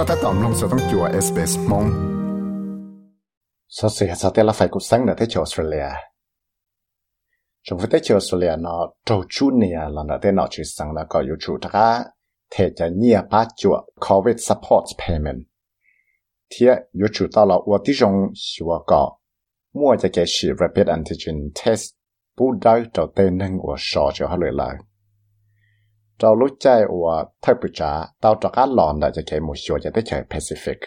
ก็ถ้าตอมลงสต้องจัวเอสเปสมงสเสียสเตลไฟกุสังเนที่ออสเตรเลียจงฟิเตที่ออสเตรเลียเนาะโจชูเนียหลังเตนอชิสังแล้วก็อยู่ชูทักเทจะเนียป้าจัว COVID support payment เทียอยู่ชู到了我ที่จงชัวก็มั่วจะแกชี rapid antigen test ผู้ได้จะเต้นหนึ่งว่าชอจะ เขาเลยเลยเรารู้ใจว่าถ้าปุจาเราจะการหลอนได้จะแค่มุชัวจะได้เฉย Pacific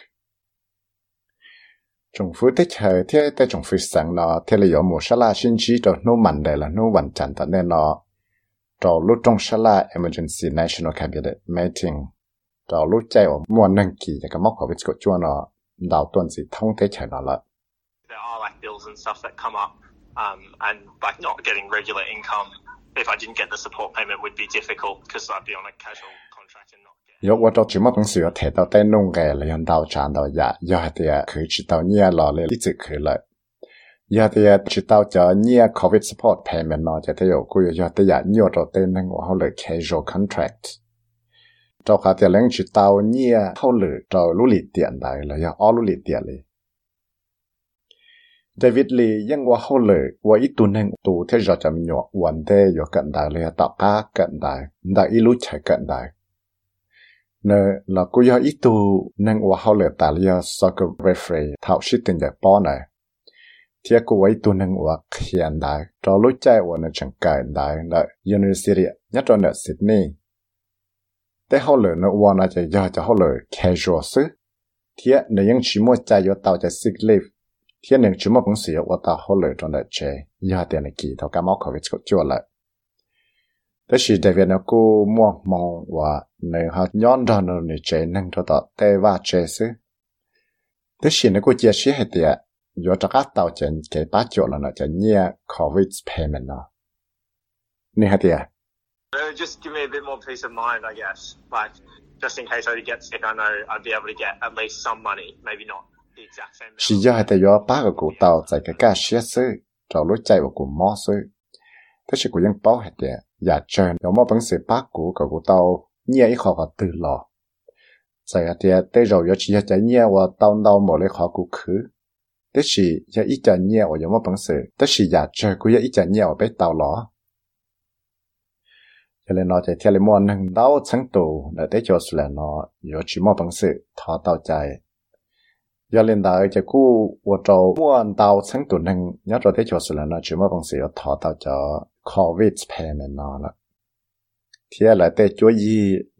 จงฟื้นได้เฉยที่ได้จงฟื้นสังเนาะที่เราอยู่มุชลาชินชีตัวนู้มันได้ละนู้วันจันทร์แน่นอนเรารู้จงชลา emergency national cabinet meeting เรารู้ใจว่ามวนนั่งกี่จะก็มอกขอวิสกจวนเนาะดาวต้นสิท่องได้เฉยเนาะละ There are like bills and stuff that come up um, and like not getting regular income if I didn't get the support payment would be difficult because I'd be on a casual contract and not get. 有我到只么本事要提到带弄个了，用到站到呀，要还得可以知道你也老了，一直去了。要得知道叫你也 COVID support payment 咯，就得有个月要得呀，你要到带弄我好了 casual contract。照下得领知道你也好了，照努力点来了，要all 努力点嘞。 David Lee ยังว่าเขาเลยว่าอีตัวหนึ่งตัวที่เราจะมีวันเดียวกันได้เลยต่อก้ากันได้ได้อีรู้ใช้กันได้เนอะเราก็ยออีตัวหนึ่งว่าเขาเลยแต่เรียก soccer referee เท่าชิดเป็นอย่างป้อนเลยเที่ยกูว่าอีตัวหนึ่งว่าเขียนได้เรารู้ใจว่าในจังการได้ใน University ยัดในซิดนีย์แต่เขาเลยเนอะว่าน่าจะยอจะเขาเลย casual ซื้อเที่ยในยังชิมัวใจยอต่อจะ sick leave hiện nay chúng mình sử của ta hỗ trợ trong đại chế, giờ tiền này kỳ thâu cá máu khẩu vị của chúa lại. Đó là đại viện nó cô mua mong và nơi họ nhon ra nó này chế năng cho ta tê và chế sư. Thế thì nó cô chia sẻ hết tiệt, giờ cho các tàu trên cái bát chỗ là nó chỉ nhia COVID payment nó. Nè hết tiệt. Just give me a bit more peace of mind, I guess. Like, just in case I get sick, I know I'd be able to get at least some money, maybe not the exact same amount. 是要还得要八个股道在个干些事，找路在我股毛事，但是股人包还得也真有么本事八股个股道你也一好个对了，在个的对肉要只要在你我到到某类好股去，但是要一家你我有么本事，但是也真股要一家你我被到了。cho nên nó chỉ theo lấy mua nâng đau sáng tù để tới cho sự là nó có chỉ mua bằng sự thọ tao chạy ย้อ领导结果น找我到成都人，要找的就是了呢，全部公司要讨到叫 COVID payment 了。ที่อะไรแต่จุย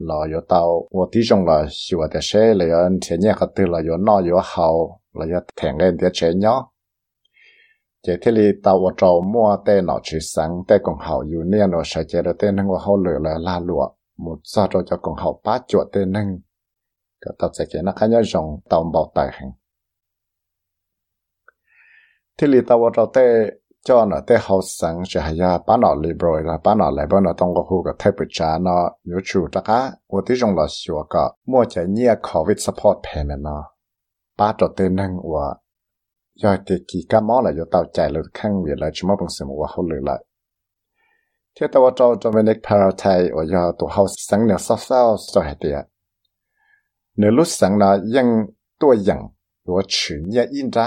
เราอยู่เตาวันที่จงเราสิว่าแต่เช่เลยอันเชนี่เขาตื่นเราอยู่นออยู่เฮาเราอยู่แทงเงินเดียเชนเนาะเที่ลีดาวัดเจามัวแต่หนอชีสังแต่กงเฮาอยู่เนี่ยเราใช้เจเรเต้นั่งว่าเฮาเหลือละลาหลวหมดซาเราจะกงเฮาป้าจวดเต้นั่งก็ตัดใจเจนะคะย้อนจงเตาเบาตายแห่ง ที่ลีตาวเรเตจอนะเตเฮาสังจะหายาป้านอลีบรอยละป้านอลีบรอยต้องก็คู่กับเทปจานอยูชูตะกะอุติจงลอชัวก็มัวจะเนี่ยโควิดซัพพอร์ตเพนเนอป้าจดเตนั่งว่ายอยเตกีกะมอละยอตาใจเลยข้างเวลาชิมอบังสมว่าเขาเลยละเทตาวจอจอเวเนกพาราไทออยาตัวเฮาสังเนี่ยซอซาวสอยเตียเนื้อลุสังนะยังตัวอย่างตัวชื่อเนี่ยอินจ้า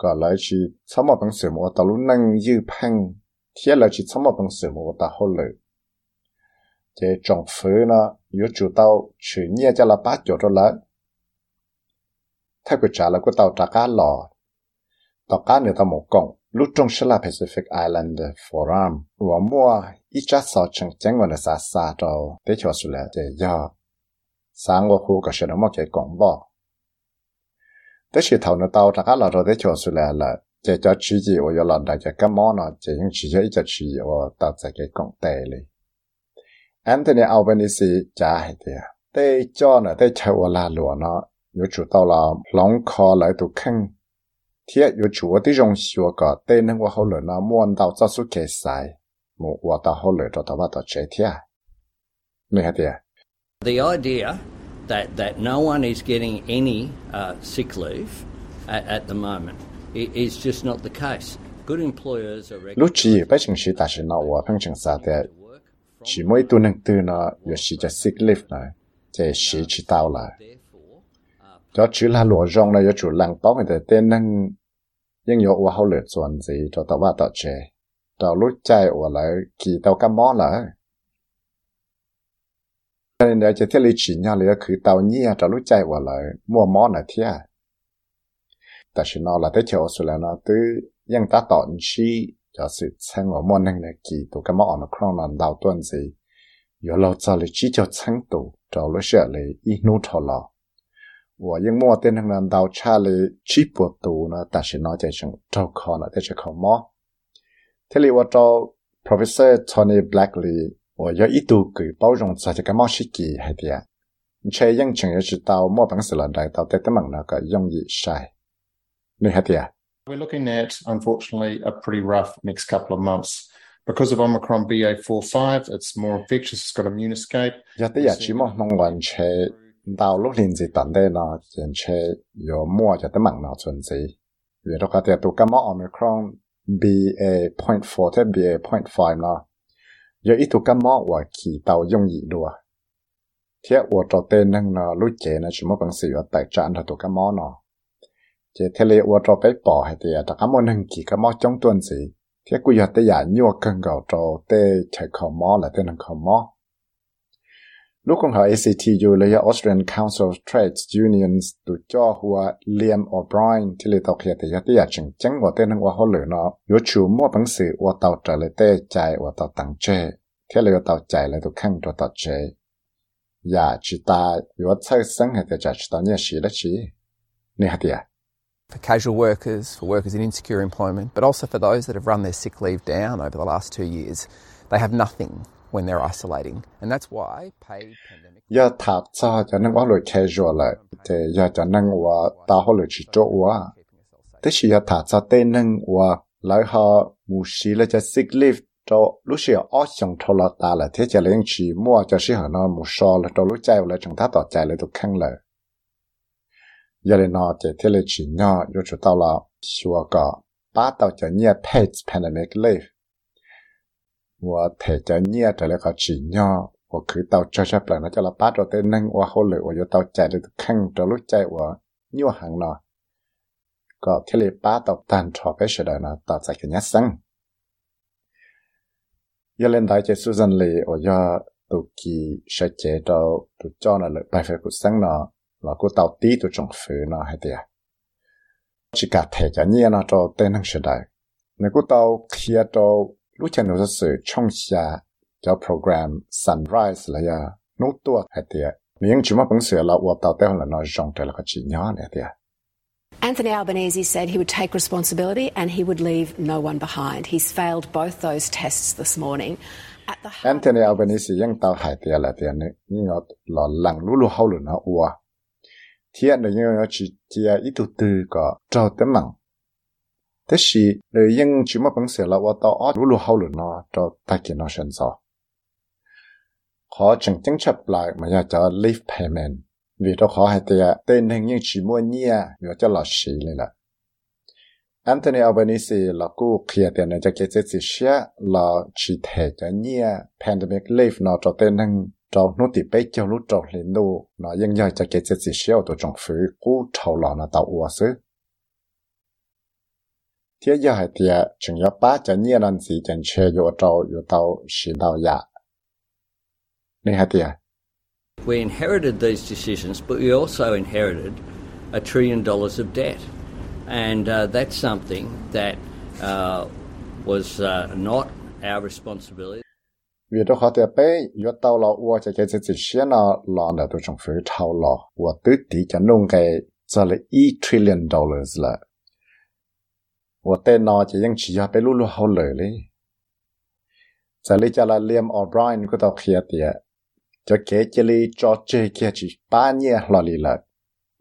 ก็เลยชีสมอตังเสือมอตาลุนั่งยื้อพังเทียเลยชีสมอตังเสือมอตาหุ่นเลยเจจงฟื้นนะยูจูเต้าชื่อเนี่ยจะละป้าจดละถ้ากูจ่าแล้วก็เต้าตากาหล่อต่อก้าเหนือตะหมกงลุจงชลพีซิฟิกไอแลนด์ฟอรัมหัวมัวอีจัดสอชังเจ้งวันสาสาโตเตชัวสุแล้วเจยอสางวัวคูก็เชนมอกใจกงบอก cộng bỏ. Thế thì thầu nó tàu trả cá lò rồi để cho sự là là để cho chỉ gì ở yo lần đại cho cái món nó chỉ những chỉ cho ít cho chỉ ở tàu tại cái cộng tệ này. Anthony Albanese trả hay thế. Thế cho nó thế cho là lùa nó 有主到了龙考来都看，贴有主的用学个，对那我后来呢，摸到早数给塞，我我到后来就到我到这贴，你看的。 The idea that, that no one is getting any uh, sick leave at, at the moment. It is just not the case. Good employers are lúc chỉ bây giờ chỉ ta chỉ nói và phong trình xã thế chỉ mỗi tuần hàng tư nó giờ chỉ cho sick leave này thì chỉ chỉ tao là cho chỉ là lúa rong này cho chủ làng bao người ta tên năng nhưng có và hậu lệ chuẩn gì cho tao và tao chè tao lúc chạy và lại kỳ tao cam mó nên để cho thiết lý chỉ nhau là cứ tàu nhia cho lúc chạy vào lại mua món là thế tại vì nó là tới chỗ số là nó từ ยังตาต่อชีจะสิเชิงว่ามันนั่งในกี่ตัวก็มาอ่อนครองนันดาวต้นสิ有เราจะเลยชี้จะเชิงตัวจะรู้เชื่อเลยอีนู้ทอลอ我ยังมั่วเต้นทางนั้นดาวชาเลยชี้ปวดตัวนะแต่ฉันนอยใจฉันเจ้าคอนะแต่ฉันเขามอที่เรียกว่าเจ้า professor Tony Blackley 我要一度给包容在这个毛细机海底啊，却因成也知道莫本事了来到得得猛那个容易晒，你海底啊。We're looking at, unfortunately, a pretty rough next couple of months. Because of Omicron BA45, it's more infectious, it's got immune escape. Dạ tí dạ chỉ mong mong hoàn chế đào lúc liền gì tận đây nó dành chế yếu mua dạ tới mạng nó chuẩn gì. Vì đó có thể tụ cả mỏ Omicron BA.4 tới BA.5 nó 有一到今日话期到容易咯，贴我做啲能呢，碌嘢呢，全部本事有大赚到到今日呢，即系你我做俾bỏ系啲啊，但系我能期今日中段子，贴佢有啲人要更高做啲齐靠么啦，啲能靠 么。ลูกของเขา ACTU เลย Australian Council of Trades Unions ตัวจ่อหัว Liam O'Brien ที่เลยตอกเขียแต่ยติอยากจังจังว่าเต้นว่าเขาเหลือเนาะอยู่ชูมั่วปังสือว่าเตาจะเลยเต้ใจว่าเตาตังเจที่เลยเตาใจเลยตัวข้างตัวตัดเจอย่าจิตาอยู่ว่าใช้สังเหตุจะจิตาเนี่ยชีละชีนี่ฮะเดีย for casual workers, for workers in insecure employment, but also for those that have run their sick leave down over the last two years. They have nothing when they're isolating. And that's why paid pandemic. Ya thap cha cho nên wa lo casual lại te ya cho nên wa ta ho lo chi cho wa. Te shi ya thap cha te nên wa lai ha mu shi la cha sick leave cho lúc xưa ở trong thâu là ta là thế cho lên chỉ mua cho sĩ hở nó một so là cho lúc chạy là chúng ta tỏ chạy là được khăn lời giờ lên nó thì thế là chỉ nhỏ cho chúng ta là xua cả ba tàu cho nhẹ paid pandemic leave 我睇着捏着了个纸尿，我去到车上本来叫了八着的弄，我后来我就到家里头看着路在我尿行了，个铁里八到单朝白时的呢，到在给人生。要连带着苏生里，我要都给设计到都叫了了白费不生了，老古到底都中肥了还得呀，只个睇着捏了着在弄时代，那个到贴着。 루테노저스 sunrise 저 프로그램 선라이즈 라야 노또 하디야 ning chuma pengse la wa ta te hon la no jong te la ka chi nya ne dia Anthony Albanese said he would take responsibility and he would leave no one behind. He's failed both those tests this morning. Anthony Albanese yang tao hai tia la tia ne ni ngot lo lang lu lu hau lu na wa. Tia ne yo chi tia itu tu ka trao te mang ต่อจากกันยัดสังยาเล่นได้เจสุซันเลยโอยาตุกีใช้เจดาวตุจอนะเลยไปเฟกุสังนะแล้วก็ต่อตีตุจงฝืนนะให้เดียจิกาเทจะเนี่ยนะจอเต้นทั้งเฉยๆในกูต่อเคลียร์จอรู้จักหนูจะสื่อช่องชาจอโปรแกรม sunrise เลยอะนู้ตัวให้เดียนี่ยังจุมาปั 天一系跌，仲有八整一轮时正车要到要到时到日，你系跌。We inherited these decisions, but we also inherited a trillion dollars of debt, and uh, that's something that uh, was uh, not our responsibility. 越到好点背，越到了我这个这这些呢，老呢都从非常了，我对底就弄个做了一 trillion dollars 了。 ว่าเต้นนอจะยังฉียไปรู้ลูเขาเลยเลยจะลิจาละเลียมออบรน์ก็ต้องเคลียเตียจะเกจลีจอเจเกีจีป้าเนี่ยหลอลีเลย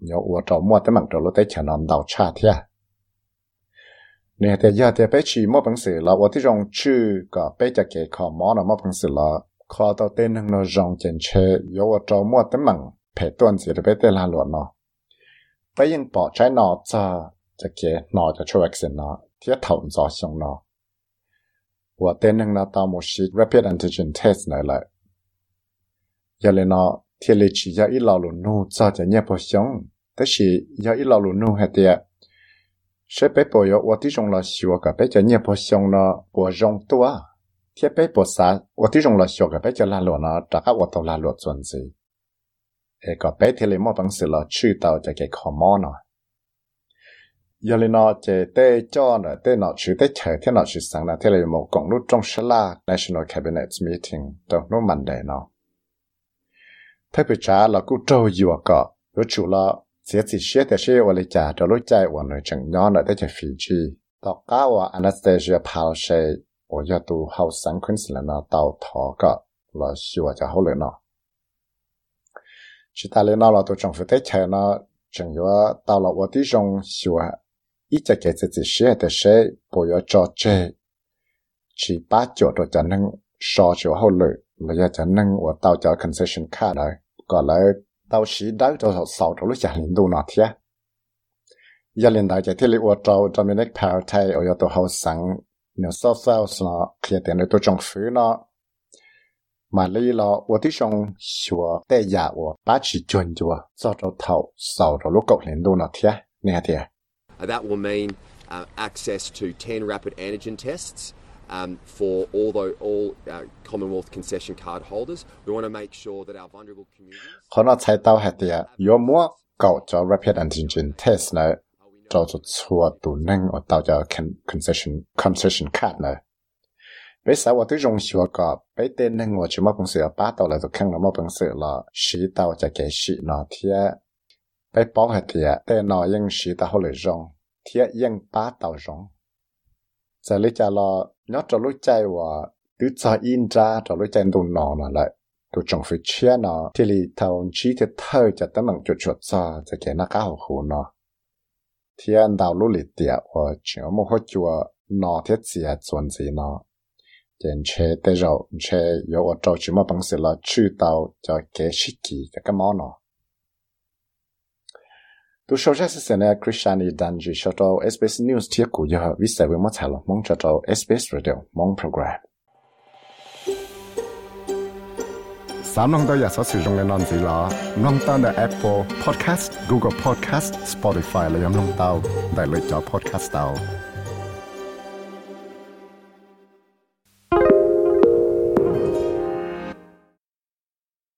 ยอวัวจอมัวแต่หมังจอรถแต่ฉนอนดาวชาเทียเนี่ยแต่ยาเต่ไปฉีมอบังสือละว่าที่รองชื่อก็ไปจะเกขอมอนะมอบังสือเราขอต่อเต้นหังนอจงเจนเชยยอวัวจอมัวแต่หมังเพตวนเสียไปเตลาหลวนเนาะไปยังปอใช้นอจา จะเกนอจะช่วยเสนอเทียถาวจอชงนอว่าเต้นหนึ่งนะตามชิ rapid antigen test ไหนเลยยาเลนอเทียเลชียาอีลาลุนูจอจะเนี่ยพอชงแต่ชียาอีลาลุนูเฮเตียใช้ไปปอยว่าที่จงลาชัวกับไปจะเนี่ยพอชงนอปัวจงตัวเทียไปปวดสาว่าที่จงลาชัวกับไปจะลาหลวนอจากว่าตัวลาหลวนส่วนสีเอก็ไปเทเลมอบังสือเราชื่อเตาจะเกคอมอนอ giờ lên nó chế tê cho nó tê nó chữ tê chạy thế nó chữ sáng là thế là một cộng lúc trong sơ la, National Cabinet Meeting trong nó mạnh đề nó. Thế bị trả là cũng trâu yêu cả rồi chủ là sẽ chỉ xe để xe vào lấy trả cho chạy vào nơi chẳng nhỏ nữa để phí chi. Tao cá và Anastasia Palshe ở nhà tù hậu sáng Queensland nó tàu thọ là siêu cho hậu lệ nó. Chỉ ta lên nó là tôi trong phải tê chạy nó, chẳng yếu tao là ở tí trong siêu ít cho cái chỉ xe để xe bộ yếu cho chơi chỉ ba chỗ rồi cho nên so chỗ hậu lệ là giờ cho nên ở tàu cho concession card rồi còn lại tàu sĩ đá cho sau chỗ lúc trả liền đồ nọ thế giờ liền đại cho thế liệu ở tàu Dominic Powell thay ở tàu hậu sáng nếu sau sau nó kia tiền tôi trong phứ nó mà lấy lo ở tí trong sửa tệ giả ở ba chỉ chuẩn chùa cho cho sau cho lúc cậu liền đồ nọ thế nè thế that will mean uh, access to 10 rapid antigen tests um, for all, the, all uh, Commonwealth concession card holders. We want to make sure that our vulnerable communities. khó nó chạy tàu hạt tiệt yếu mua cậu cho rapid antigen test này cho cho chua tụ năng ở tàu cho concession concession card này bây giờ 我对用学个被电能我去么公司要把到了就看了么公司了，洗到就给洗那天。 ไปป้องห้เถียแต่นอยังสีตาหัวเลยรองเทียยังป้าเต่ารองจะเลยจะรอยอดจะรู้ใจว่าตื้อใจอินจาจะรู้ใจดูนอนอะไรตัวจงฟิเชียนอที่ลีทาวชี้เทเธอจะต้องจุดจุดซาจะแกนหน้าก้าหูนอเทียนดาวลุ่ยเตียว่าเชื่อโมโหจัวนอเทียเสียส่วนสีนอเจนเชเตเราเชยว่าเจ้าชิมบังสิละชื่อเตาจะแกชิกิจะก็มอนอ tu sau sẽ sẽ nè Christiani Danji cho tàu SBS News thiết của giờ vì sẽ với mất thảo mong cho tàu SBS Radio mong program. Sám nông tàu giả sử dụng nền nền gì là nông tàu là Apple Podcast, Google Podcast, Spotify là yếm nông tàu đại lựa chọn podcast tàu.